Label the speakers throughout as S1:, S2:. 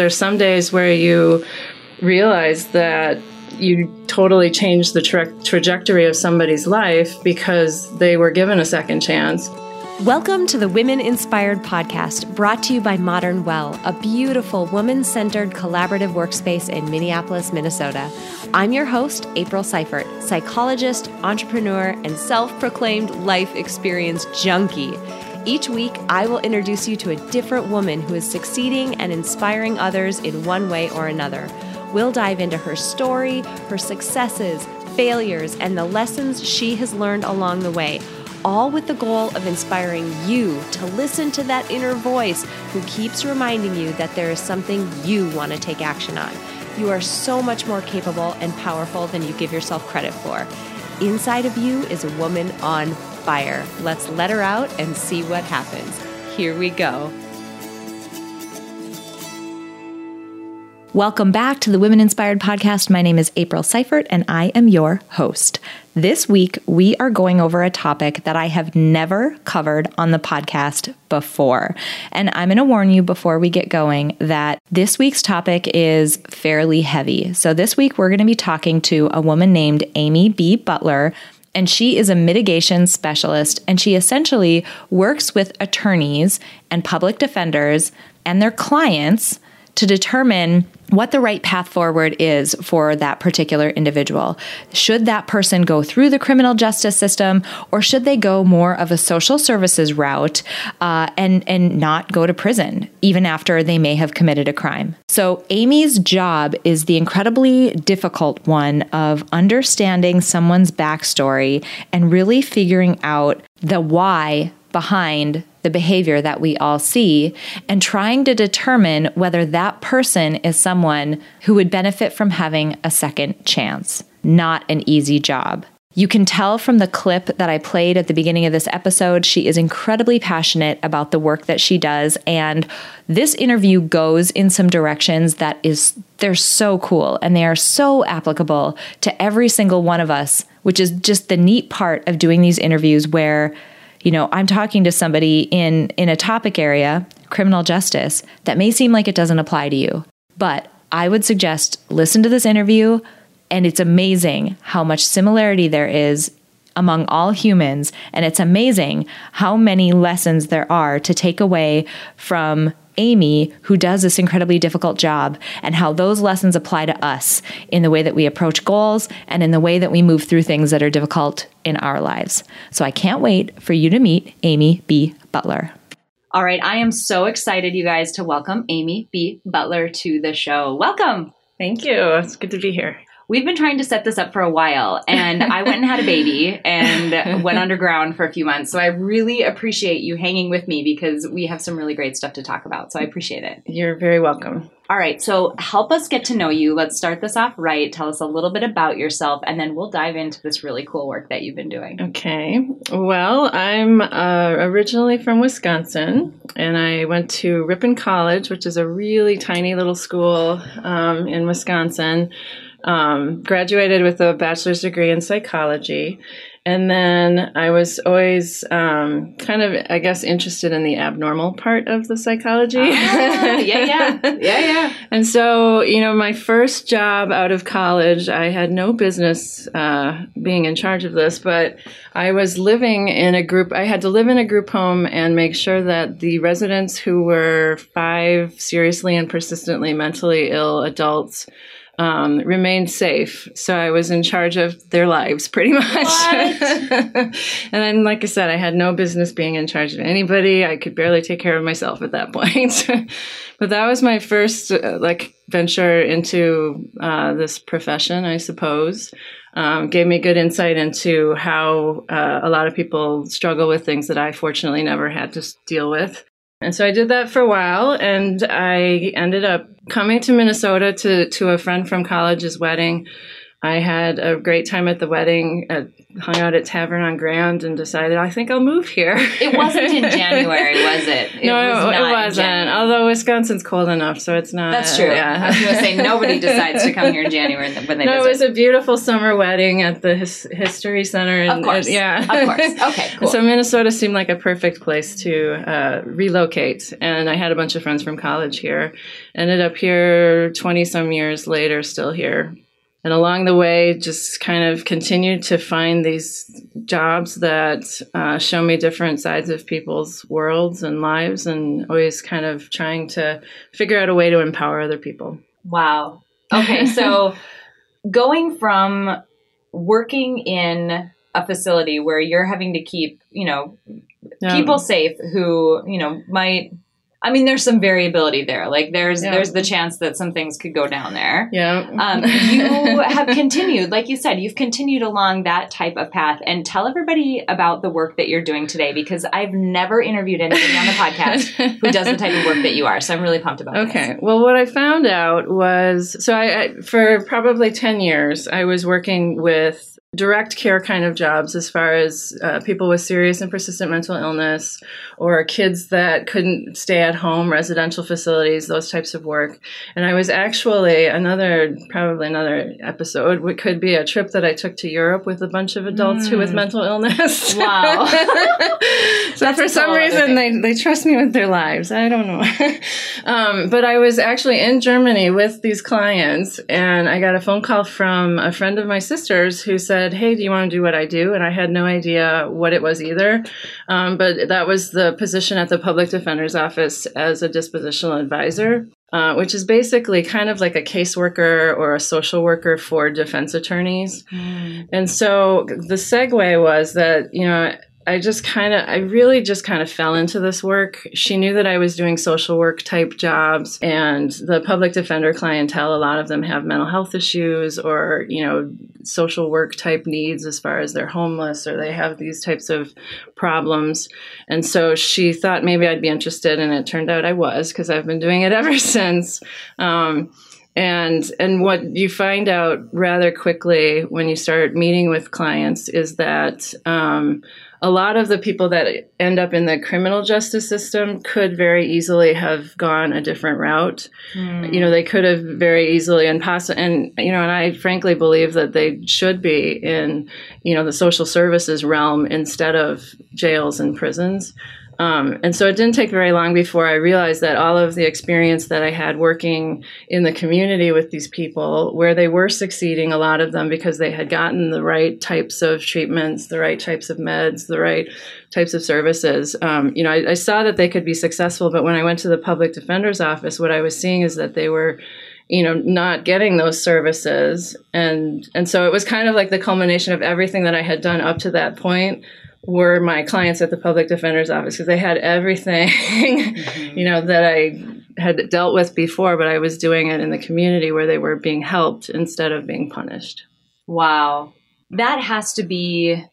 S1: there's some days where you realize that you totally changed the tra- trajectory of somebody's life because they were given a second chance.
S2: Welcome to the Women Inspired podcast, brought to you by Modern Well, a beautiful woman centered collaborative workspace in Minneapolis, Minnesota. I'm your host, April Seifert, psychologist, entrepreneur, and self proclaimed life experience junkie. Each week, I will introduce you to a different woman who is succeeding and inspiring others in one way or another. We'll dive into her story, her successes, failures, and the lessons she has learned along the way all with the goal of inspiring you to listen to that inner voice who keeps reminding you that there is something you want to take action on. You are so much more capable and powerful than you give yourself credit for. Inside of you is a woman on fire. Let's let her out and see what happens. Here we go. Welcome back to the Women Inspired Podcast. My name is April Seifert, and I am your host. This week, we are going over a topic that I have never covered on the podcast before. And I'm going to warn you before we get going that this week's topic is fairly heavy. So, this week, we're going to be talking to a woman named Amy B. Butler. And she is a mitigation specialist, and she essentially works with attorneys and public defenders and their clients to determine what the right path forward is for that particular individual. Should that person go through the criminal justice system, or should they go more of a social services route uh, and and not go to prison even after they may have committed a crime? So Amy's job is the incredibly difficult one of understanding someone's backstory and really figuring out the why behind the behavior that we all see and trying to determine whether that person is someone who would benefit from having a second chance. Not an easy job. You can tell from the clip that I played at the beginning of this episode, she is incredibly passionate about the work that she does. And this interview goes in some directions that is, they're so cool and they are so applicable to every single one of us, which is just the neat part of doing these interviews where you know i'm talking to somebody in in a topic area criminal justice that may seem like it doesn't apply to you but i would suggest listen to this interview and it's amazing how much similarity there is among all humans and it's amazing how many lessons there are to take away from Amy, who does this incredibly difficult job, and how those lessons apply to us in the way that we approach goals and in the way that we move through things that are difficult in our lives. So I can't wait for you to meet Amy B. Butler. All right, I am so excited, you guys, to welcome Amy B. Butler to the show. Welcome.
S1: Thank you. It's good to be here
S2: we've been trying to set this up for a while and I went and had a baby and went underground for a few months. So I really appreciate you hanging with me because we have some really great stuff to talk about. So I appreciate it.
S1: You're very welcome.
S2: All right, so help us get to know you. Let's start this off right. Tell us a little bit about yourself, and then we'll dive into this really cool work that you've been doing.
S1: Okay. Well, I'm uh, originally from Wisconsin, and I went to Ripon College, which is a really tiny little school um, in Wisconsin. Um, graduated with a bachelor's degree in psychology. And then I was always um, kind of, I guess, interested in the abnormal part of the psychology. Ah,
S2: yeah, yeah, yeah, yeah.
S1: and so, you know, my first job out of college, I had no business uh, being in charge of this, but I was living in a group, I had to live in a group home and make sure that the residents who were five seriously and persistently mentally ill adults um, remained safe. So I was in charge of their lives pretty much. and then, like I said, I had no business being in charge of anybody. I could barely take care of myself at that point. but that was my first uh, like venture into uh, this profession, I suppose. Um, gave me good insight into how uh, a lot of people struggle with things that I fortunately never had to deal with. And so I did that for a while and I ended up coming to Minnesota to, to a friend from college's wedding. I had a great time at the wedding, uh, hung out at Tavern on Grand, and decided I think I'll move here.
S2: it wasn't in January, was it?
S1: it no, was it, wasn't. Although Wisconsin's cold enough, so it's not.
S2: That's true. Yeah. I was going to say nobody decides to come here in January when they.
S1: No,
S2: visit.
S1: it was a beautiful summer wedding at the His- History Center.
S2: And, of course, yeah, of course. Okay, cool.
S1: so Minnesota seemed like a perfect place to uh, relocate, and I had a bunch of friends from college here. Ended up here twenty some years later, still here and along the way just kind of continued to find these jobs that uh, show me different sides of people's worlds and lives and always kind of trying to figure out a way to empower other people.
S2: Wow. Okay so going from working in a facility where you're having to keep you know people safe who you know might I mean, there's some variability there. Like there's yeah. there's the chance that some things could go down there.
S1: Yeah.
S2: Um, you have continued, like you said, you've continued along that type of path. And tell everybody about the work that you're doing today, because I've never interviewed anybody on the podcast who does the type of work that you are. So I'm really pumped about
S1: okay. This. Well, what I found out was so I, I for probably ten years I was working with direct care kind of jobs as far as uh, people with serious and persistent mental illness or kids that couldn't stay at home residential facilities those types of work. And i was actually another probably another episode it could be a trip that i took to europe with a bunch of adults mm. who with mm. mental illness.
S2: Wow.
S1: So That's for some reason they, they trust me with their lives. I don't know. Um, but i was actually in germany with these clients and i got a phone call from a friend of my sister's who said said, Hey, do you want to do what I do? And I had no idea what it was either. Um, but that was the position at the public defender's office as a dispositional advisor. Uh, which is basically kind of like a caseworker or a social worker for defense attorneys. Mm. And so the segue was that, you know, I just kind of, I really just kind of fell into this work. She knew that I was doing social work type jobs, and the public defender clientele, a lot of them have mental health issues or, you know, social work type needs as far as they're homeless or they have these types of problems. And so she thought maybe I'd be interested, and it turned out I was because I've been doing it ever since. Um, and and what you find out rather quickly when you start meeting with clients is that um, a lot of the people that end up in the criminal justice system could very easily have gone a different route. Mm. You know, they could have very easily and possibly, and you know, and I frankly believe that they should be in, you know, the social services realm instead of jails and prisons. Um, and so it didn't take very long before I realized that all of the experience that I had working in the community with these people, where they were succeeding, a lot of them because they had gotten the right types of treatments, the right types of meds, the right types of services. Um, you know, I, I saw that they could be successful, but when I went to the public defender's office, what I was seeing is that they were you know not getting those services and and so it was kind of like the culmination of everything that i had done up to that point were my clients at the public defender's office because they had everything, mm-hmm. you know, that I had dealt with before, but I was doing it in the community where they were being helped instead of being punished.
S2: Wow. That has to be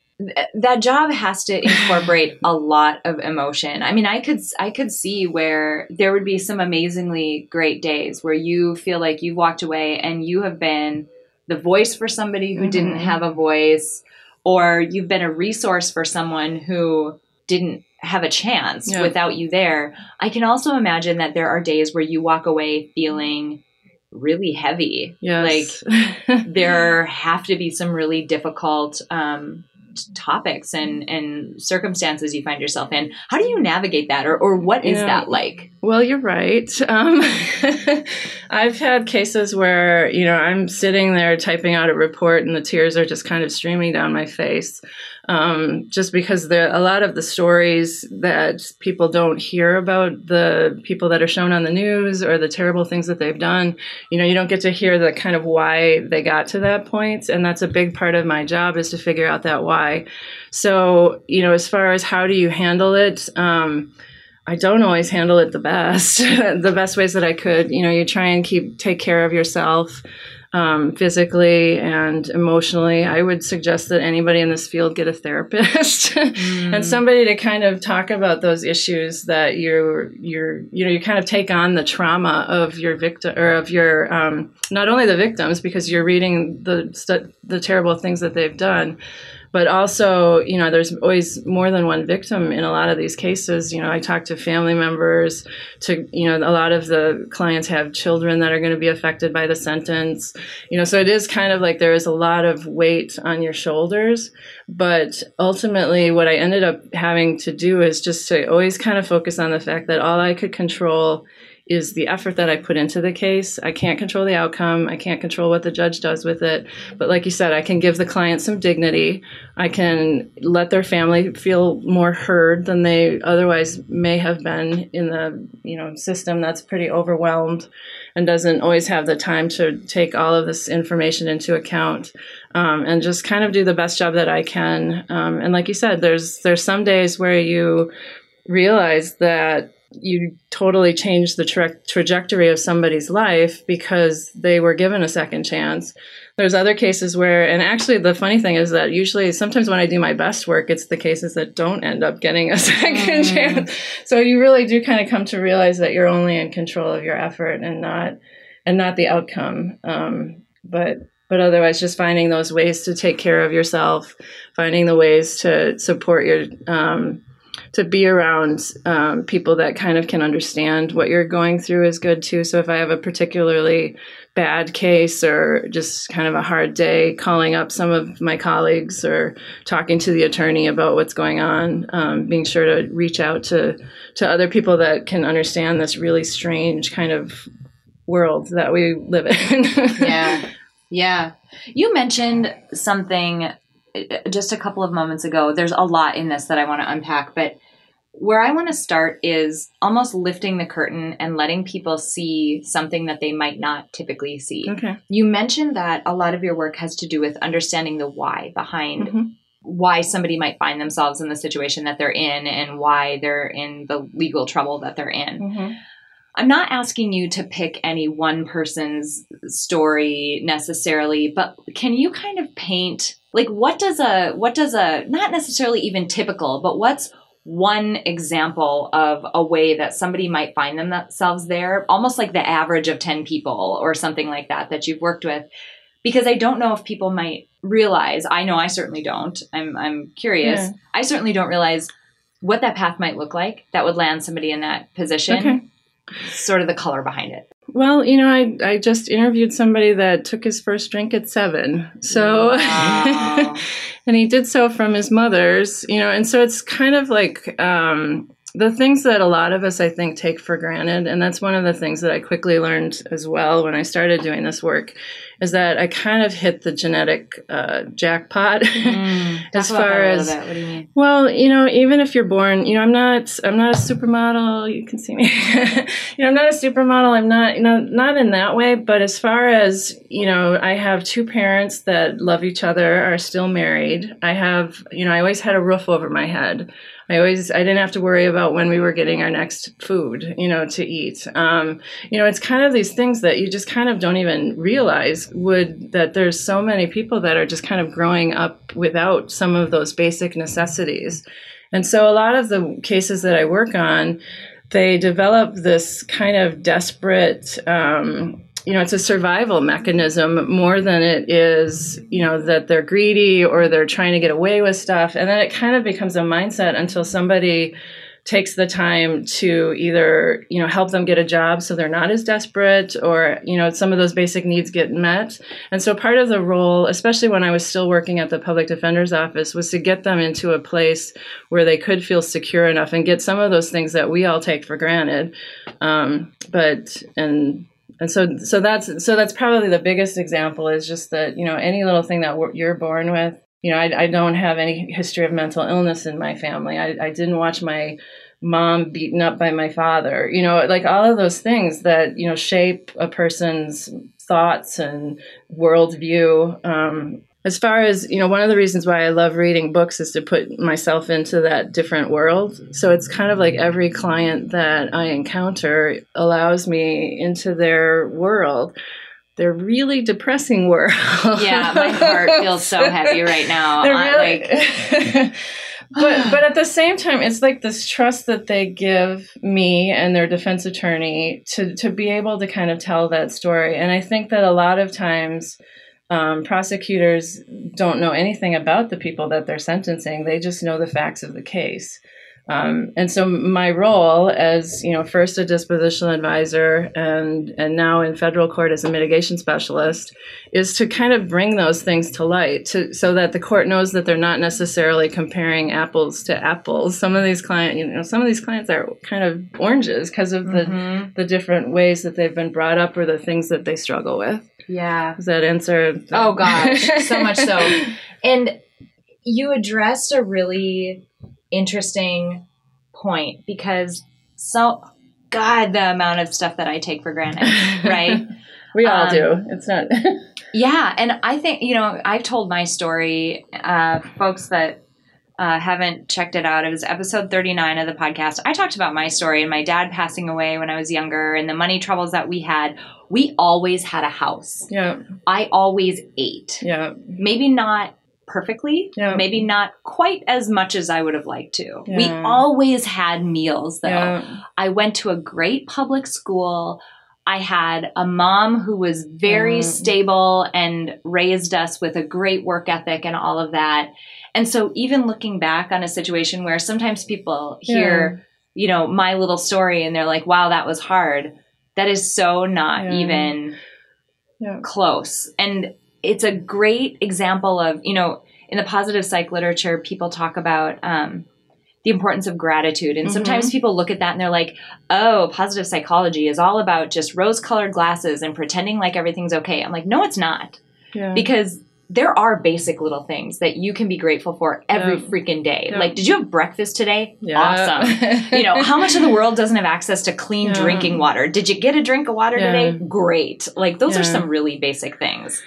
S2: that job has to incorporate a lot of emotion. I mean, I could I could see where there would be some amazingly great days where you feel like you walked away and you have been the voice for somebody who mm-hmm. didn't have a voice or you've been a resource for someone who didn't have a chance yeah. without you there. I can also imagine that there are days where you walk away feeling really heavy.
S1: Yes.
S2: Like there have to be some really difficult um, topics and and circumstances you find yourself in. How do you navigate that, or or what is yeah. that like?
S1: Well, you're right. Um, I've had cases where you know I'm sitting there typing out a report, and the tears are just kind of streaming down my face um, just because there a lot of the stories that people don't hear about the people that are shown on the news or the terrible things that they've done you know you don't get to hear the kind of why they got to that point and that's a big part of my job is to figure out that why so you know as far as how do you handle it um, I don't always handle it the best, the best ways that I could. You know, you try and keep take care of yourself um, physically and emotionally. I would suggest that anybody in this field get a therapist mm. and somebody to kind of talk about those issues that you're you're you know you kind of take on the trauma of your victim or of your um, not only the victims because you're reading the the terrible things that they've done but also you know there's always more than one victim in a lot of these cases. You know i talk to family members to you know a lot of the clients have children that are going to be affected by the sentence. You know so it is kind of like there is a lot of weight on your shoulders. But ultimately what i ended up having to do is just to always kind of focus on the fact that all i could control is the effort that I put into the case. I can't control the outcome. I can't control what the judge does with it. But like you said, I can give the client some dignity. I can let their family feel more heard than they otherwise may have been in the you know system that's pretty overwhelmed and doesn't always have the time to take all of this information into account. Um, and just kind of do the best job that I can. Um, and like you said, there's there's some days where you realize that you totally change the tra- trajectory of somebody's life because they were given a second chance. There's other cases where, and actually, the funny thing is that usually, sometimes when I do my best work, it's the cases that don't end up getting a second mm. chance. So you really do kind of come to realize that you're only in control of your effort and not, and not the outcome. Um, but but otherwise, just finding those ways to take care of yourself, finding the ways to support your um, to be around um, people that kind of can understand what you're going through is good too. So if I have a particularly bad case or just kind of a hard day, calling up some of my colleagues or talking to the attorney about what's going on, um, being sure to reach out to to other people that can understand this really strange kind of world that we live in.
S2: yeah. Yeah. You mentioned something just a couple of moments ago. There's a lot in this that I want to unpack, but where I want to start is almost lifting the curtain and letting people see something that they might not typically see.
S1: Okay.
S2: You mentioned that a lot of your work has to do with understanding the why behind mm-hmm. why somebody might find themselves in the situation that they're in and why they're in the legal trouble that they're in. Mm-hmm. I'm not asking you to pick any one person's story necessarily, but can you kind of paint like what does a what does a not necessarily even typical, but what's one example of a way that somebody might find themselves there, almost like the average of 10 people or something like that that you've worked with. Because I don't know if people might realize, I know I certainly don't. I'm, I'm curious. Yeah. I certainly don't realize what that path might look like that would land somebody in that position. Okay. Sort of the color behind it.
S1: Well, you know, I I just interviewed somebody that took his first drink at seven. So, wow. and he did so from his mother's, you know, and so it's kind of like um, the things that a lot of us, I think, take for granted. And that's one of the things that I quickly learned as well when I started doing this work is that I kind of hit the genetic uh, jackpot mm, as far as you? Well, you know, even if you're born, you know, I'm not I'm not a supermodel. You can see me. you know, I'm not a supermodel. I'm not you know not in that way. But as far as you know, I have two parents that love each other, are still married. I have you know, I always had a roof over my head. I always I didn't have to worry about when we were getting our next food, you know, to eat. Um, you know, it's kind of these things that you just kind of don't even realize would that there's so many people that are just kind of growing up without some of those basic necessities. And so a lot of the cases that I work on, they develop this kind of desperate um, you know, it's a survival mechanism more than it is, you know, that they're greedy or they're trying to get away with stuff. And then it kind of becomes a mindset until somebody takes the time to either, you know, help them get a job so they're not as desperate or, you know, some of those basic needs get met. And so part of the role, especially when I was still working at the public defender's office, was to get them into a place where they could feel secure enough and get some of those things that we all take for granted. Um, but, and, and so so that's so that's probably the biggest example is just that you know any little thing that you're born with you know I, I don't have any history of mental illness in my family. I, I didn't watch my mom beaten up by my father you know like all of those things that you know shape a person's thoughts and worldview um, as far as you know one of the reasons why i love reading books is to put myself into that different world. So it's kind of like every client that i encounter allows me into their world their really depressing world.
S2: Yeah my heart feels so heavy right now. They're really,
S1: like but but at the same time it's like this trust that they give me and their defense attorney to to be able to kind of tell that story. And i think that a lot of times um, prosecutors don't know anything about the people that they're sentencing. They just know the facts of the case. Um, and so my role as you know first a dispositional advisor and and now in federal court as a mitigation specialist is to kind of bring those things to light to so that the court knows that they're not necessarily comparing apples to apples. Some of these clients you know some of these clients are kind of oranges because of the mm-hmm. the different ways that they've been brought up or the things that they struggle with
S2: yeah
S1: does that answer the-
S2: oh gosh so much so and you addressed a really interesting point because so God, the amount of stuff that I take for granted, right?
S1: we all um, do. It's not.
S2: yeah, and I think you know I've told my story. Uh, folks that uh, haven't checked it out, it was episode thirty nine of the podcast. I talked about my story and my dad passing away when I was younger, and the money troubles that we had. We always had a house.
S1: Yeah.
S2: I always ate.
S1: Yeah.
S2: Maybe not perfectly.
S1: Yeah.
S2: Maybe not quite as much as I would have liked to. Yeah. We always had meals though. Yeah. I went to a great public school. I had a mom who was very stable and raised us with a great work ethic and all of that. And so even looking back on a situation where sometimes people hear, you know, my little story and they're like, "Wow, that was hard." That is so not even close. And it's a great example of, you know, in the positive psych literature, people talk about um, the importance of gratitude. And mm-hmm. sometimes people look at that and they're like, oh, positive psychology is all about just rose colored glasses and pretending like everything's okay. I'm like, no, it's not. Yeah. Because there are basic little things that you can be grateful for every yeah. freaking day. Yeah. Like, did you have breakfast today? Yeah. Awesome. you know, how much of the world doesn't have access to clean drinking water? Did you get a drink of water today? Great. Like, those are some really basic things.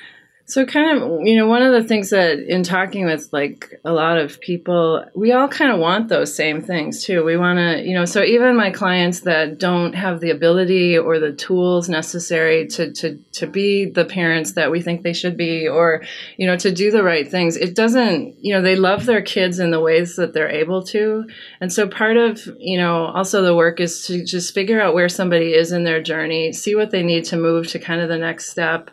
S1: So, kind of, you know, one of the things that in talking with like a lot of people, we all kind of want those same things too. We want to, you know, so even my clients that don't have the ability or the tools necessary to, to, to be the parents that we think they should be or, you know, to do the right things, it doesn't, you know, they love their kids in the ways that they're able to. And so, part of, you know, also the work is to just figure out where somebody is in their journey, see what they need to move to kind of the next step.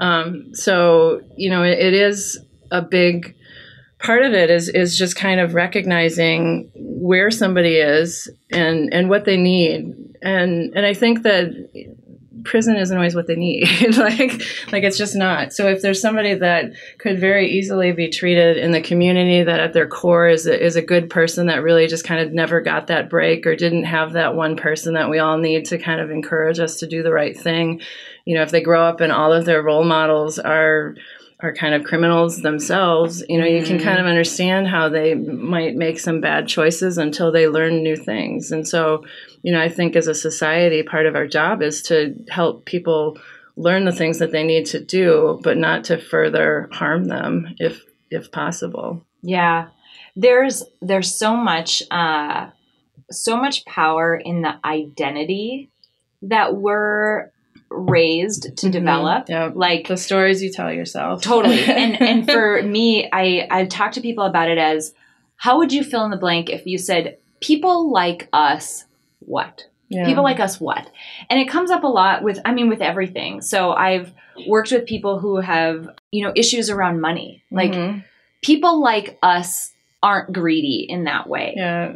S1: Um, so you know, it, it is a big part of it is is just kind of recognizing where somebody is and and what they need. And and I think that prison isn't always what they need. Like like it's just not. So if there's somebody that could very easily be treated in the community that at their core is a, is a good person that really just kind of never got that break or didn't have that one person that we all need to kind of encourage us to do the right thing you know if they grow up and all of their role models are are kind of criminals themselves you know you can kind of mm-hmm. understand how they might make some bad choices until they learn new things. And so you know i think as a society part of our job is to help people learn the things that they need to do but not to further harm them if if possible.
S2: Yeah. There's there's so much uh so much power in the identity that we're raised to mm-hmm. develop.
S1: Yeah.
S2: Like
S1: the stories you tell yourself.
S2: Totally. and and for me, I I talk to people about it as how would you fill in the blank if you said people like us what? Yeah. People like us what? And it comes up a lot with I mean with everything. So I've worked with people who have, you know, issues around money. Like mm-hmm. people like us aren't greedy in that way.
S1: Yeah.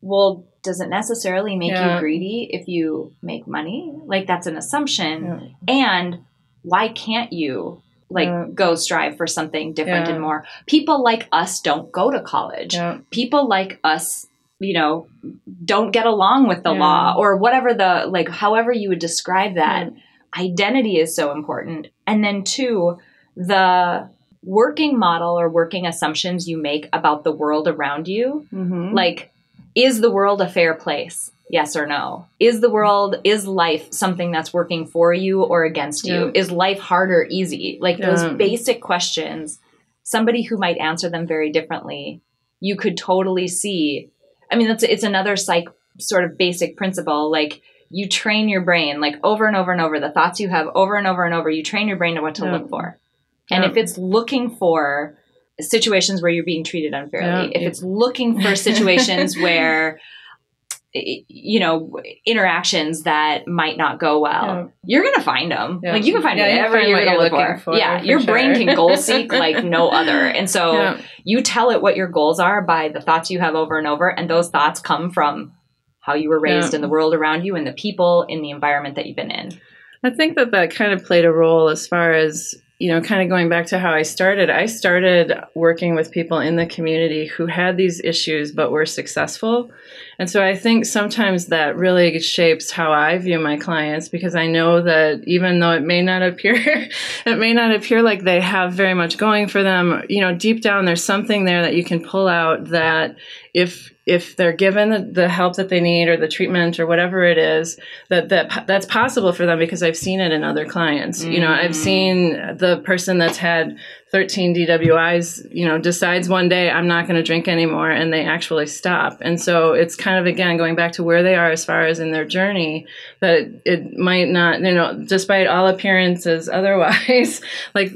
S2: Well, doesn't necessarily make yeah. you greedy if you make money. Like that's an assumption. Yeah. And why can't you like yeah. go strive for something different and more? People like us don't go to college. People like us, you know, don't get along with the law or whatever the like however you would describe that. Identity is so important. And then two, the working model or working assumptions you make about the world around you. Mm-hmm. Like is the world a fair place? Yes or no? Is the world, is life something that's working for you or against you? Yeah. Is life hard or easy? Like yeah. those basic questions somebody who might answer them very differently, you could totally see. I mean, that's it's another psych sort of basic principle. Like you train your brain like over and over and over the thoughts you have over and over and over. You train your brain to what to
S1: Yeah.
S2: look for, and if it's looking for situations where you're being treated unfairly,
S1: Yeah.
S2: if it's looking for situations where you know interactions that might not go well
S1: Yeah.
S2: you're gonna find them
S1: Yeah.
S2: like you can find
S1: Yeah, you
S2: whatever you're
S1: you're
S2: look
S1: looking
S2: for.
S1: for,
S2: yeah
S1: for
S2: your brain can goal seek like no other and so you tell it what your goals are by the thoughts you have over and over and those thoughts come from how you were raised in the world around you and the people in the environment that you've been in
S1: I think that that kind of played a role as far as, you know, kind of going back to how I started. I started working with people in the community who had these issues but were successful. And so I think sometimes that really shapes how I view my clients because I know that even though it may not appear it may not appear like they have very much going for them, you know, deep down there's something there that you can pull out that if if they're given the, help that they need or the treatment or whatever it is that that that's possible for them because I've seen it in other clients. You know, I've mm. seen the person that's had 13 DWIs, you know, decides one day I'm not going to drink anymore and they actually stop. And so it's kind of again going back to where they are as far as in their journey that it, might not, you know, despite all appearances otherwise, like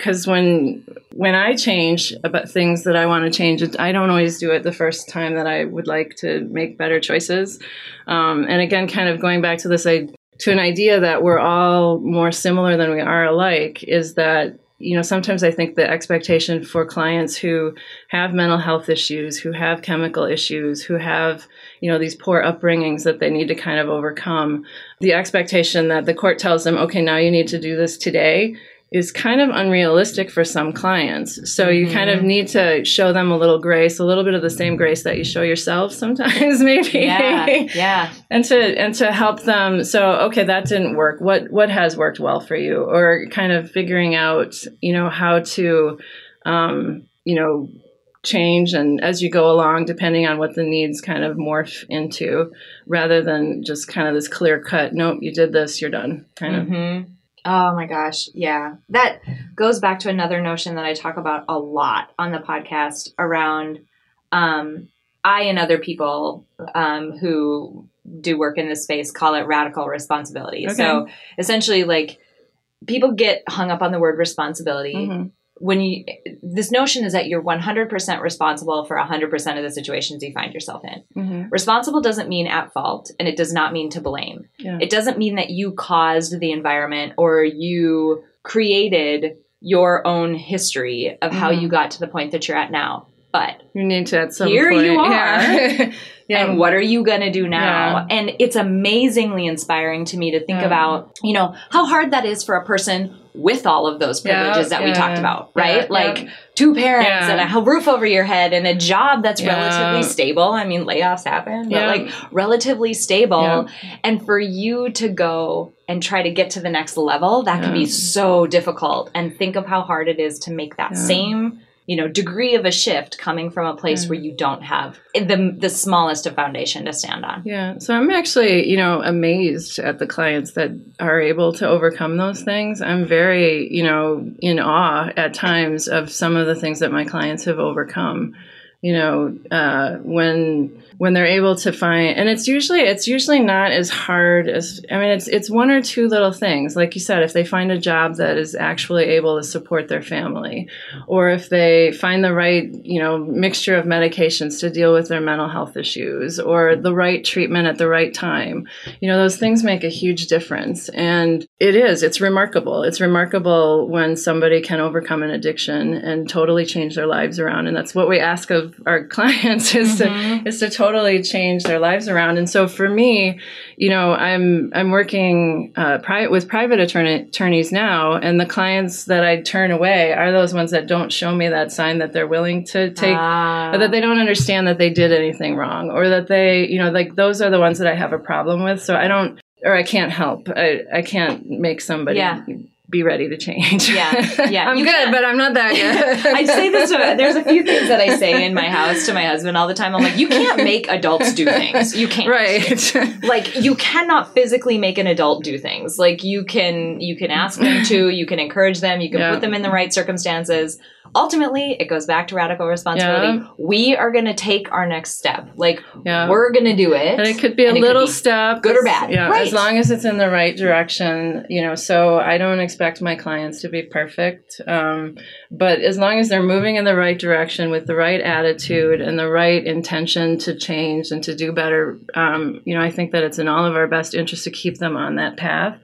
S1: cuz when when I change about things that I want to change, I don't always do it the first time that I would like to make better choices. Um, and again, kind of going back to this, I, to an idea that we're all more similar than we are alike, is that you know sometimes I think the expectation for clients who have mental health issues, who have chemical issues, who have you know these poor upbringings that they need to kind of overcome, the expectation that the court tells them, okay, now you need to do this today is kind of unrealistic for some clients. So you kind of need to show them a little grace, a little bit of the same grace that you show yourself sometimes maybe.
S2: yeah yeah
S1: and to and to help them so okay that didn't work what what has worked well for you or kind of figuring out you know how to um you know change and as you go along depending on what the needs kind of morph into rather than just kind of this clear cut nope you did this you're done kind of
S2: Mm-hmm. Oh my gosh. Yeah. That goes back to another notion that I talk about a lot on the podcast around um, I and other people um, who do work in this space call it radical responsibility.
S1: Okay.
S2: So essentially, like, people get hung up on the word responsibility.
S1: Mhm.
S2: When you, this notion is that you're 100% responsible for 100% of the situations you find yourself in.
S1: Mhm.
S2: Responsible doesn't mean at fault, and it does not mean to blame.
S1: Yeah.
S2: It doesn't mean that you caused the environment or you created your own history of how
S1: Mhm.
S2: you got to the point that you're at now. But
S1: you need to at some
S2: Here
S1: point
S2: you are.
S1: yeah, yeah.
S2: and what are you going to do now? And it's amazingly inspiring to me to think
S1: Yeah.
S2: about, you know, how hard that is for a person with all of those
S1: Yeah,
S2: privileges that we talked about, right?
S1: yeah,
S2: like
S1: yeah.
S2: two parents
S1: Yeah.
S2: and a roof over your head and a job that's
S1: Yeah.
S2: relatively stable. I mean, layoffs happen, but like relatively stable.
S1: Yeah.
S2: And for you to go and try to get to the next level, that can be so difficult. And think of how hard it is to make that
S1: Yeah.
S2: same you know degree of a shift coming from a place
S1: Yeah.
S2: where you don't have the the smallest of foundation to stand on.
S1: Yeah. So I'm actually, you know, amazed at the clients that are able to overcome those things. I'm very, you know, in awe at times of some of the things that my clients have overcome. You know, uh, when when they're able to find, and it's usually it's usually not as hard as I mean, it's it's one or two little things. Like you said, if they find a job that is actually able to support their family, or if they find the right, you know, mixture of medications to deal with their mental health issues, or the right treatment at the right time. You know, those things make a huge difference. And it is, it's remarkable. It's remarkable when somebody can overcome an addiction and totally change their lives around. And that's what we ask of our clients is to mm-hmm. is to totally change their lives around. And so for me, you know, I'm I'm working uh, pri- with private attorney- attorneys now, and the clients that I turn away are those ones that don't show me that sign that they're willing to take
S2: Ah.
S1: or that they don't understand that they did anything wrong or that they you know like those are the ones that i have a problem with so i don't or i can't help i, I can't make somebody
S2: Yeah.
S1: Be ready to change
S2: Yeah, yeah.
S1: i'm
S2: You
S1: good
S2: can't-
S1: but i'm not that good
S2: I say this. To, there's a few things that I say in my house to my husband all the time. I'm like, you can't make adults do things. You can't.
S1: right
S2: Like you cannot physically make an adult do things. Like you can you can ask them to, you can encourage them, you can
S1: Yeah.
S2: put them in the right circumstances. Ultimately it goes back to radical responsibility.
S1: Yeah.
S2: We are going to take our next step. Like
S1: Yeah.
S2: we're going to do it.
S1: And it could be a
S2: and it could
S1: little
S2: be
S1: step,
S2: good or bad.
S1: Yeah,
S2: Right.
S1: as long as it's in the right direction, you know. So I don't expect my clients to be perfect, um, but as long as they're moving in the right direction with the right attitude and the right intention to change and to do better, um, you know, I think that it's in all of our best interest to keep them on that path.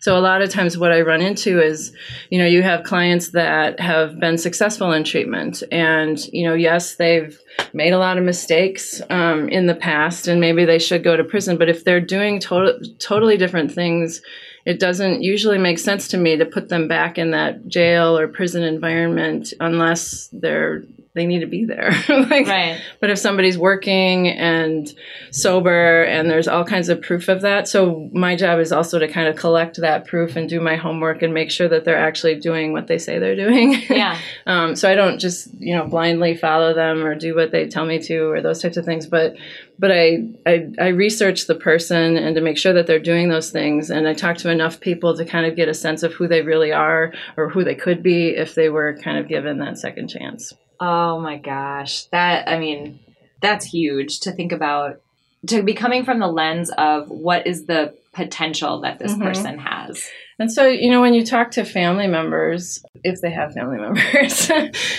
S1: So a lot of times what I run into is, you know, you have clients that have been successful in treatment and, you know, yes, they've made a lot of mistakes um, in the past and maybe they should go to prison, but if they're doing to- totally different things, it doesn't usually make sense to me to put them back in that jail or prison environment unless they're they need to be there. like,
S2: right.
S1: but if somebody's working and sober and there's all kinds of proof of that, so my job is also to kind of collect that proof and do my homework and make sure that they're actually doing what they say they're doing.
S2: Yeah.
S1: um, so I don't just you know blindly follow them or do what they tell me to or those types of things, but but I, I I research the person and to make sure that they're doing those things, and I talk to enough people to kind of get a sense of who they really are or who they could be if they were kind of given that second chance.
S2: Oh my gosh. That, I mean, that's huge to think about, to be coming from the lens of what is the potential that this
S1: Mhm.
S2: person has.
S1: And so, you know, when you talk to family members, if they have family members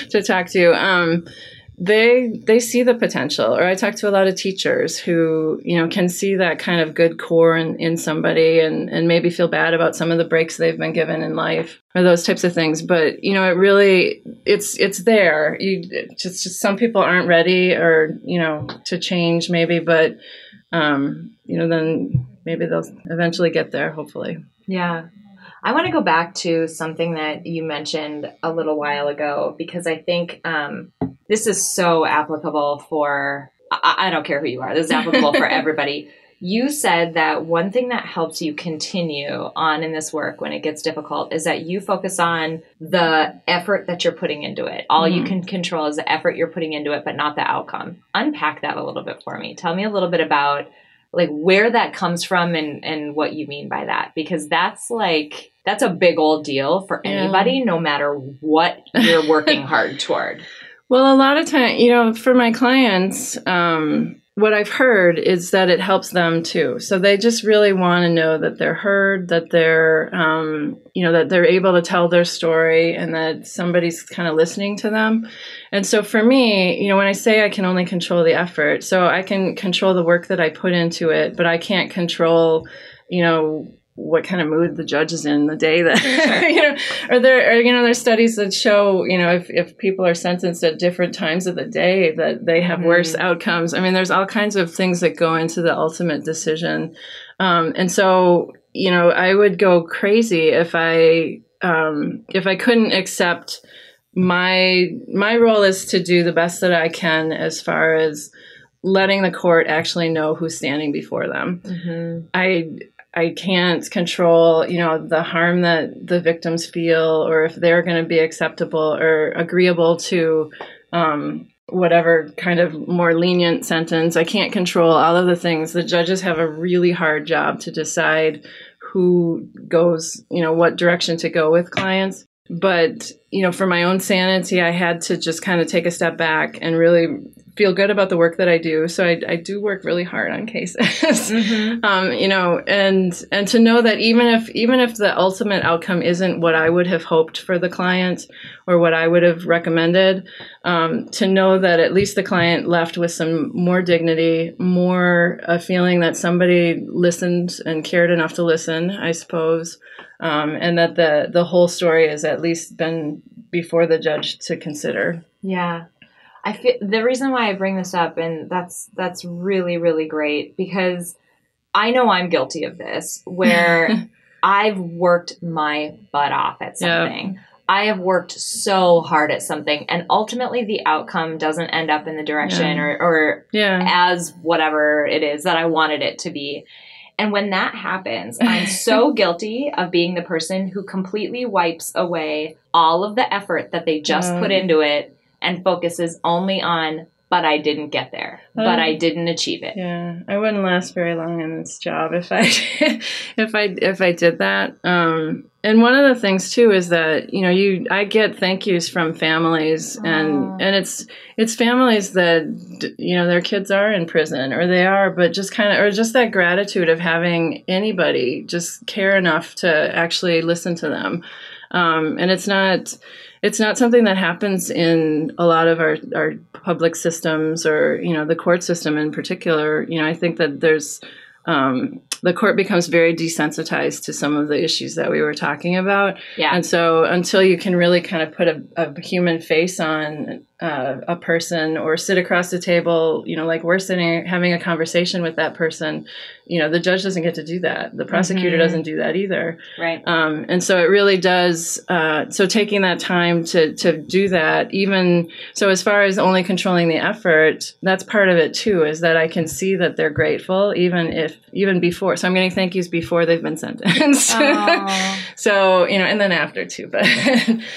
S1: to talk to, um, they they see the potential. Or I talk to a lot of teachers who, you know, can see that kind of good core in, in somebody and, and maybe feel bad about some of the breaks they've been given in life or those types of things. But, you know, it really it's it's there. You just, just some people aren't ready or, you know, to change maybe, but um, you know, then maybe they'll eventually get there, hopefully.
S2: Yeah. I want to go back to something that you mentioned a little while ago because I think um, this is so applicable for, I, I don't care who you are, this is applicable for everybody. You said that one thing that helps you continue on in this work when it gets difficult is that you focus on the effort that you're putting into it. All you
S1: Mhm.
S2: can control is the effort you're putting into it, but not the outcome. Unpack that a little bit for me. Tell me a little bit about like where that comes from and and what you mean by that because that's like that's a big old deal for
S1: Yeah.
S2: anybody no matter what you're working hard toward
S1: Well, a lot of time, you know, for my clients, um, what I've heard is that it helps them too. So they just really want to know that they're heard, that they're, um, you know, that they're able to tell their story and that somebody's kind of listening to them. And so for me, you know, when I say I can only control the effort, so I can control the work that I put into it, but I can't control, you know, what kind of mood the judge is in the day that you know or there or, you know there's studies that show you know if, if people are sentenced at different times of the day that they have worse outcomes. I mean there's all kinds of things that go into the ultimate decision. Um, and so you know i would go crazy if i um, if i couldn't accept my my role is to do the best that i can as far as letting the court actually know who's standing before them.
S2: Mm-hmm.
S1: I I can't control, you know, the harm that the victims feel or if they're going to be acceptable or agreeable to um, whatever kind of more lenient sentence. I can't control all of the things. The judges have a really hard job to decide who goes, you know, what direction to go with clients. But, you know, for my own sanity, I had to just kind of take a step back and really feel good about the work that I do. So I, I do work really hard on cases,
S2: Mm-hmm.
S1: um, you know, and and to know that even if even if the ultimate outcome isn't what I would have hoped for the client or what I would have recommended, um, to know that at least the client left with some more dignity, more a feeling that somebody listened and cared enough to listen, I suppose, um, and that the the whole story has at least been before the judge to consider.
S2: Yeah. I feel the reason why I bring this up and that's that's really really great because I know I'm guilty of this where I've worked my butt off at something. I have worked so hard at something and ultimately the outcome doesn't end up in the direction
S1: Yeah.
S2: or or
S1: Yeah.
S2: as whatever it is that I wanted it to be. And when that happens, I'm so guilty of being the person who completely wipes away all of the effort that they just
S1: Yeah.
S2: put into it and focuses only on, but I didn't get there, but
S1: Um,
S2: I didn't achieve it.
S1: Yeah, I wouldn't last very long in this job if I if I if I did that. Um, and one of the things too is that you know you I get thank yous from families and and it's it's families that you know their kids are in prison or they are but just kind of or just that gratitude of having anybody just care enough to actually listen to them. Um, and it's not it's not something that happens in a lot of our, our public systems or you know the court system in particular. You know i think that there's um, the court becomes very desensitized to some of the issues that we were talking about.
S2: Yeah.
S1: And so until you can really kind of put a, a human face on uh, a person or sit across the table, you know, like we're sitting having a conversation with that person, you know, the judge doesn't get to do that. The prosecutor mm-hmm. doesn't do that either.
S2: Right.
S1: Um, and so it really does. Uh, so taking that time to to do that, even so, as far as only controlling the effort, that's part of it too. Is that I can see that they're grateful, even if even before. So I'm getting thank yous before they've been sentenced. so you know, and then after too, but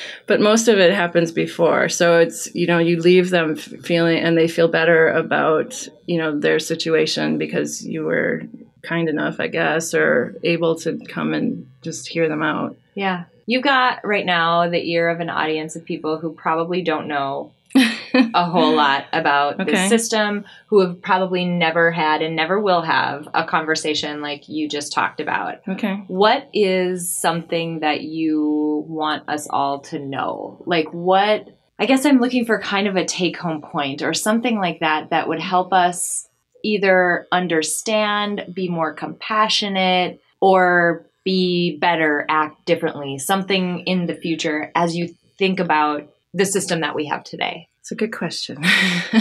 S1: but most of it happens before. So it's you know you leave them feeling and they feel better about you know their situation because you were kind enough, I guess, or able to come and just hear them out.
S2: Yeah. You've got right now the ear of an audience of people who probably don't know a whole lot about okay. the system, who have probably never had and never will have a conversation like you just talked about.
S1: Okay.
S2: What is something that you want us all to know? Like, what, I guess I'm looking for kind of a take home point or something like that that would help us either understand, be more compassionate, or be better, act differently, something in the future as you think about the system that we have today?
S1: It's a good question.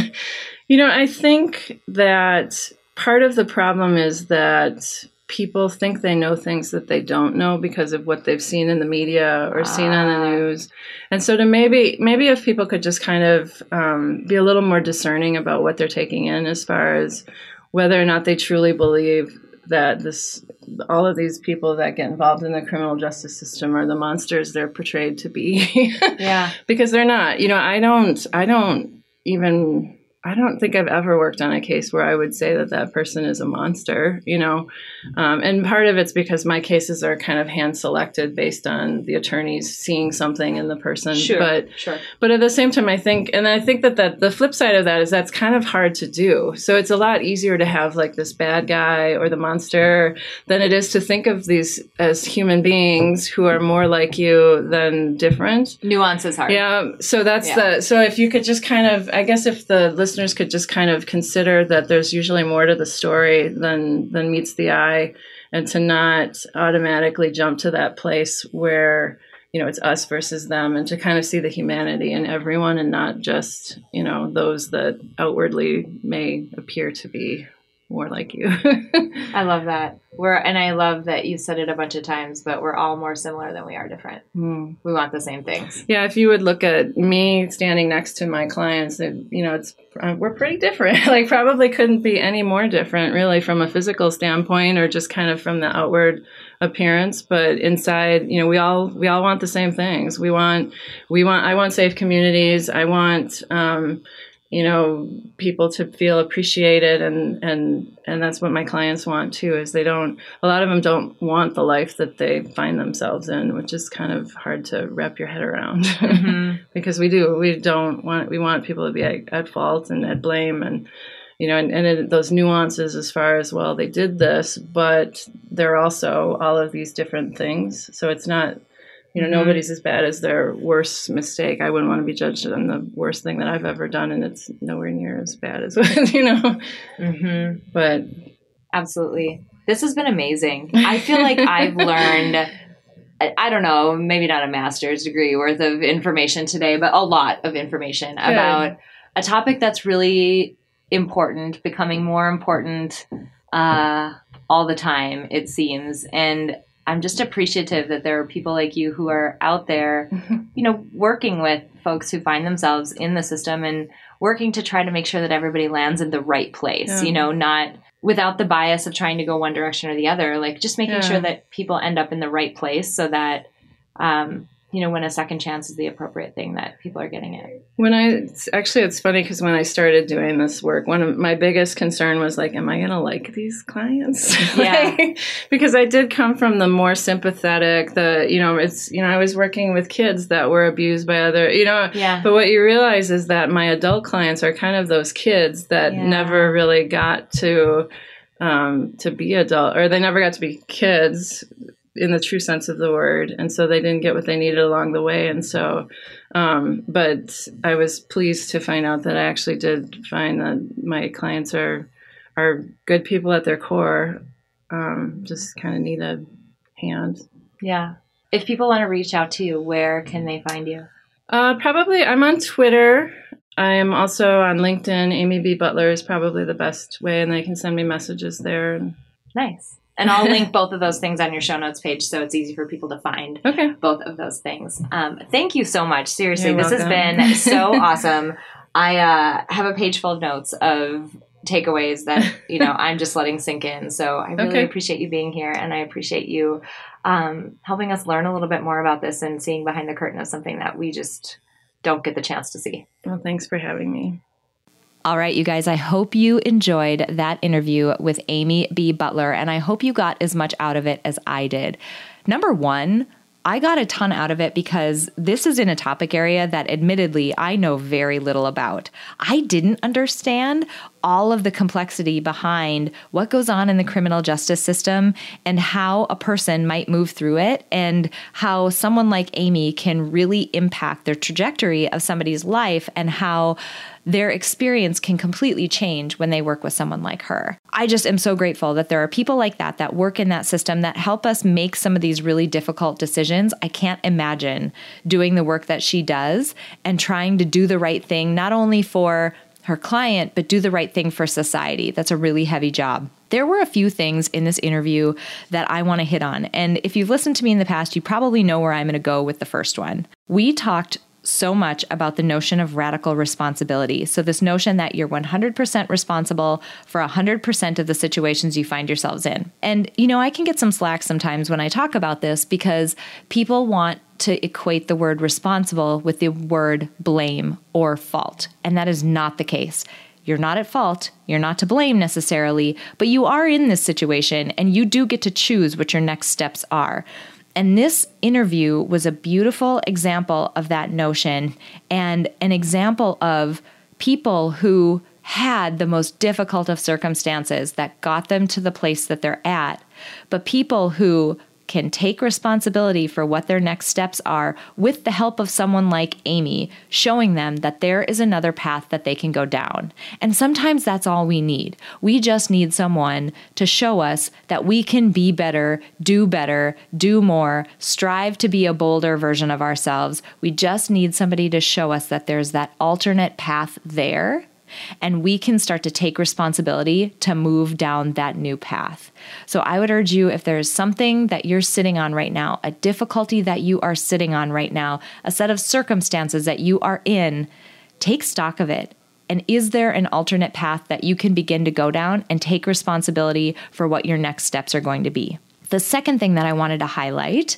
S1: you know, I think that part of the problem is that people think they know things that they don't know because of what they've seen in the media or seen on the ah. news and so to maybe maybe if people could just kind of um, be a little more discerning about what they're taking in as far as whether or not they truly believe that this all of these people that get involved in the criminal justice system are the monsters they're portrayed to be.
S2: yeah.
S1: Because they're not. You know, I don't I don't even I don't think I've ever worked on a case where I would say that that person is a monster, you know. Um, and part of it's because my cases are kind of hand selected based on the attorneys seeing something in the person.
S2: Sure,
S1: but
S2: sure.
S1: But at the same time, I think, and I think that, that the flip side of that is that's kind of hard to do. So it's a lot easier to have like this bad guy or the monster than it is to think of these as human beings who are more like you than different.
S2: Nuance is hard.
S1: Yeah. So that's yeah. the so if you could just kind of, I guess if the listeners could just kind of consider that there's usually more to the story than than meets the eye. And to not automatically jump to that place where you know it's us versus them and to kind of see the humanity in everyone and not just you know those that outwardly may appear to be more like you.
S2: I love that. We're and I love that you said it a bunch of times, but we're all more similar than we are different. Mm. We want the same things.
S1: Yeah, if you would look at me standing next to my clients, it, you know, it's uh, we're pretty different. like probably couldn't be any more different, really, from a physical standpoint or just kind of from the outward appearance. But inside, you know, we all we all want the same things. We want we want I want safe communities. I want. Um, you know people to feel appreciated and and and that's what my clients want too is they don't a lot of them don't want the life that they find themselves in which is kind of hard to wrap your head around mm-hmm. because we do we don't want we want people to be at, at fault and at blame and you know and, and it, those nuances as far as well they did this but they're also all of these different things so it's not you know, mm-hmm. nobody's as bad as their worst mistake. I wouldn't want to be judged on the worst thing that I've ever done, and it's nowhere near as bad as you know. Mm-hmm. But
S2: absolutely, this has been amazing. I feel like I've learned. I don't know, maybe not a master's degree worth of information today, but a lot of information Good. about a topic that's really important, becoming more important uh, all the time, it seems. And I'm just appreciative that there are people like you who are out there, you know, working with folks who find themselves in the system and working to try to make sure that everybody lands in the right place, yeah. you know, not without the bias of trying to go one direction or the other, like just making yeah. sure that people end up in the right place so that um, you know when a second chance is the appropriate thing that people are getting it.
S1: When i actually it's funny because when i started doing this work one of my biggest concern was like am i going to like these clients?
S2: Yeah.
S1: Like, because i did come from the more sympathetic the you know it's you know i was working with kids that were abused by other you know
S2: yeah.
S1: but what you realize is that my adult clients are kind of those kids that
S2: Yeah.
S1: never really got to um, to be adult or they never got to be kids in the true sense of the word and so they didn't get what they needed along the way and so um, but i was pleased to find out that i actually did find that my clients are are good people at their core um, just kind of need a hand.
S2: Yeah. If people want to reach out to you where can they find you?
S1: Uh, probably i'm on twitter. I am also on linkedin. Amy b. Butler is probably the best way and they can send me messages there.
S2: Nice and I'll link both of those things on your show notes page so it's easy for people to find
S1: okay
S2: both of those things. Um, thank you so much. Seriously,
S1: You're
S2: this has been so awesome. I uh, have a page full of notes of takeaways that you know I'm just letting sink in. So I really
S1: Okay.
S2: appreciate you being here, and I appreciate you um, helping us learn a little bit more about this and seeing behind the curtain of something that we just don't get the chance to see.
S1: well thanks for having me
S2: All right, you guys, I hope you enjoyed that interview with Amy B. Butler, and I hope you got as much out of it as I did. Number one, I got a ton out of it because this is in a topic area that admittedly I know very little about. I didn't understand all of the complexity behind what goes on in the criminal justice system and how a person might move through it and how someone like Amy can really impact the trajectory of somebody's life and how their experience can completely change when they work with someone like her. I just am so grateful that there are people like that that work in that system that help us make some of these really difficult decisions. I can't imagine doing the work that she does and trying to do the right thing, not only for her client, but do the right thing for society. That's a really heavy job. There were a few things in this interview that I want to hit on. And if you've listened to me in the past, you probably know where I'm going to go with the first one. We talked so much about the notion of radical responsibility. So, this notion that you're 100% responsible for 100% of the situations you find yourselves in. And, you know, I can get some slack sometimes when I talk about this because people want to equate the word responsible with the word blame or fault. And that is not the case. You're not at fault. You're not to blame necessarily, but you are in this situation and you do get to choose what your next steps are. And this interview was a beautiful example of that notion and an example of people who had the most difficult of circumstances that got them to the place that they're at, but people who can take responsibility for what their next steps are with the help of someone like Amy, showing them that there is another path that they can go down. And sometimes that's all we need. We just need someone to show us that we can be better, do better, do more, strive to be a bolder version of ourselves. We just need somebody to show us that there's that alternate path there and we can start to take responsibility to move down that new path. So I would urge you if there's something that you're sitting on right now, a difficulty that you are sitting on right now, a set of circumstances that you are in, take stock of it. And is there an alternate path that you can begin to go down and take responsibility for what your next steps are going to be? The second thing that I wanted to highlight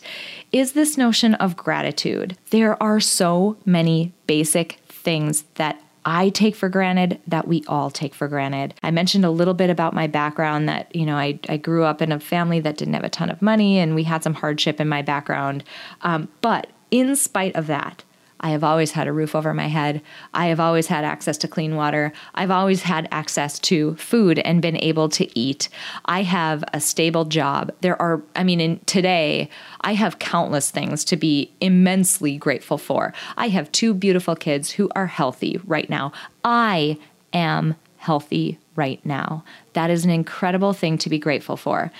S2: is this notion of gratitude. There are so many basic things that I take for granted that we all take for granted. I mentioned a little bit about my background that, you know, I, I grew up in a family that didn't have a ton of money and we had some hardship in my background. Um, but in spite of that, I have always had a roof over my head. I have always had access to clean water. I've always had access to food and been able to eat. I have a stable job. There are, I mean, in today, I have countless things to be immensely grateful for. I have two beautiful kids who are healthy right now. I am healthy right now. That is an incredible thing to be grateful for.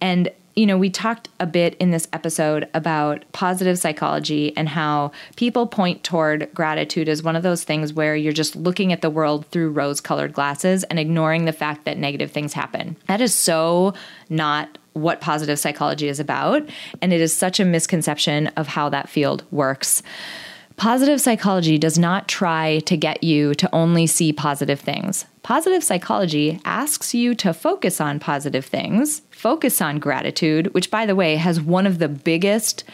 S2: And you know, we talked a bit in this episode about positive psychology and how people point toward gratitude as one of those things where you're just looking at the world through rose colored glasses and ignoring the fact that negative things happen. That is so not what positive psychology is about. And it is such a misconception of how that field works. Positive psychology does not try to get you to only see positive things. Positive psychology asks you to focus on positive things, focus on gratitude, which, by the way, has one of the biggest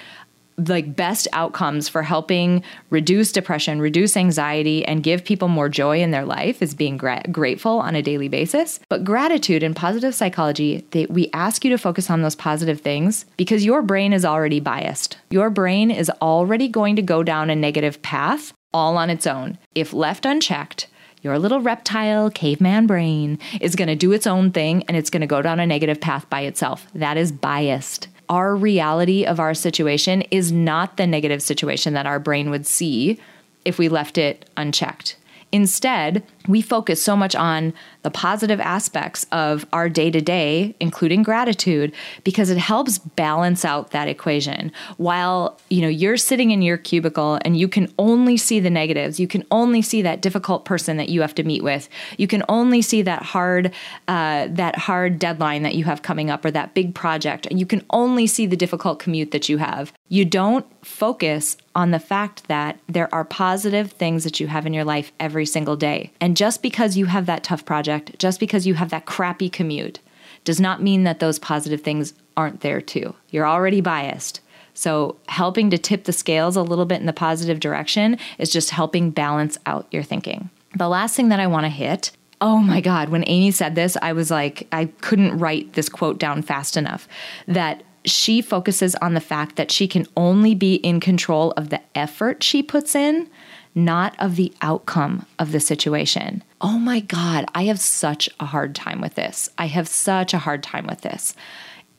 S2: like best outcomes for helping reduce depression, reduce anxiety, and give people more joy in their life is being gra- grateful on a daily basis. But gratitude and positive psychology, they, we ask you to focus on those positive things because your brain is already biased. Your brain is already going to go down a negative path all on its own. If left unchecked, your little reptile caveman brain is going to do its own thing and it's going to go down a negative path by itself. That is biased our reality of our situation is not the negative situation that our brain would see if we left it unchecked. Instead, we focus so much on the positive aspects of our day to day, including gratitude, because it helps balance out that equation. While you know you're sitting in your cubicle and you can only see the negatives, you can only see that difficult person that you have to meet with, you can only see that hard uh, that hard deadline that you have coming up or that big project, and you can only see the difficult commute that you have. You don't focus on the fact that there are positive things that you have in your life every single day. And just because you have that tough project, just because you have that crappy commute, does not mean that those positive things aren't there too. You're already biased. So, helping to tip the scales a little bit in the positive direction is just helping balance out your thinking. The last thing that I want to hit Oh my God, when Amy said this, I was like, I couldn't write this quote down fast enough. That she focuses on the fact that she can only be in control of the effort she puts in, not of the outcome of the situation. Oh my God, I have such a hard time with this. I have such a hard time with this.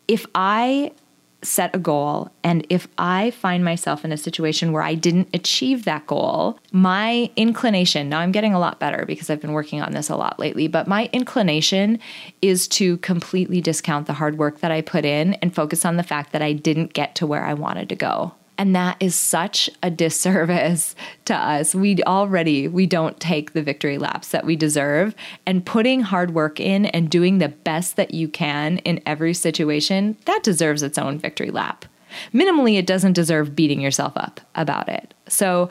S2: If I set a goal and if I find myself in a situation where I didn't achieve that goal, my inclination, now I'm getting a lot better because I've been working on this a lot lately, but my inclination is to completely discount the hard work that I put in and focus on the fact that I didn't get to where I wanted to go. And that is such a disservice to us. We already we don't take the victory laps that we deserve and putting hard work in and doing the best that you can in every situation, that deserves its own victory lap. Minimally it doesn't deserve beating yourself up about it. So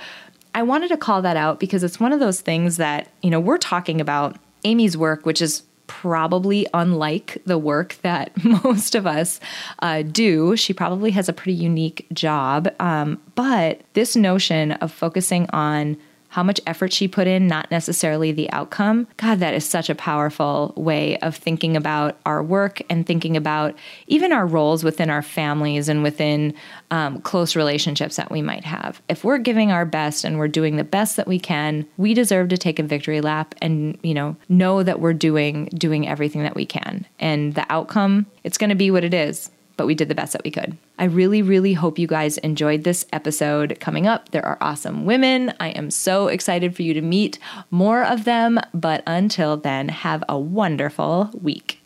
S2: I wanted to call that out because it's one of those things that, you know, we're talking about Amy's work, which is probably unlike the work that most of us uh, do. She probably has a pretty unique job. Um, but this notion of focusing on how much effort she put in, not necessarily the outcome. God, that is such a powerful way of thinking about our work and thinking about even our roles within our families and within um, close relationships that we might have. If we're giving our best and we're doing the best that we can, we deserve to take a victory lap and you know know that we're doing doing everything that we can. And the outcome, it's going to be what it is but we did the best that we could. I really, really hope you guys enjoyed this episode. Coming up, there are awesome women. I am so excited for you to meet more of them. But until then, have a wonderful week.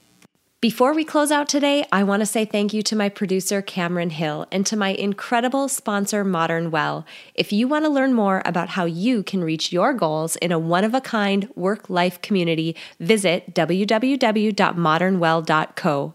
S2: Before we close out today, I want to say thank you to my producer, Cameron Hill, and to my incredible sponsor, Modern Well. If you want to learn more about how you can reach your goals in a one of a kind work life community, visit www.modernwell.co.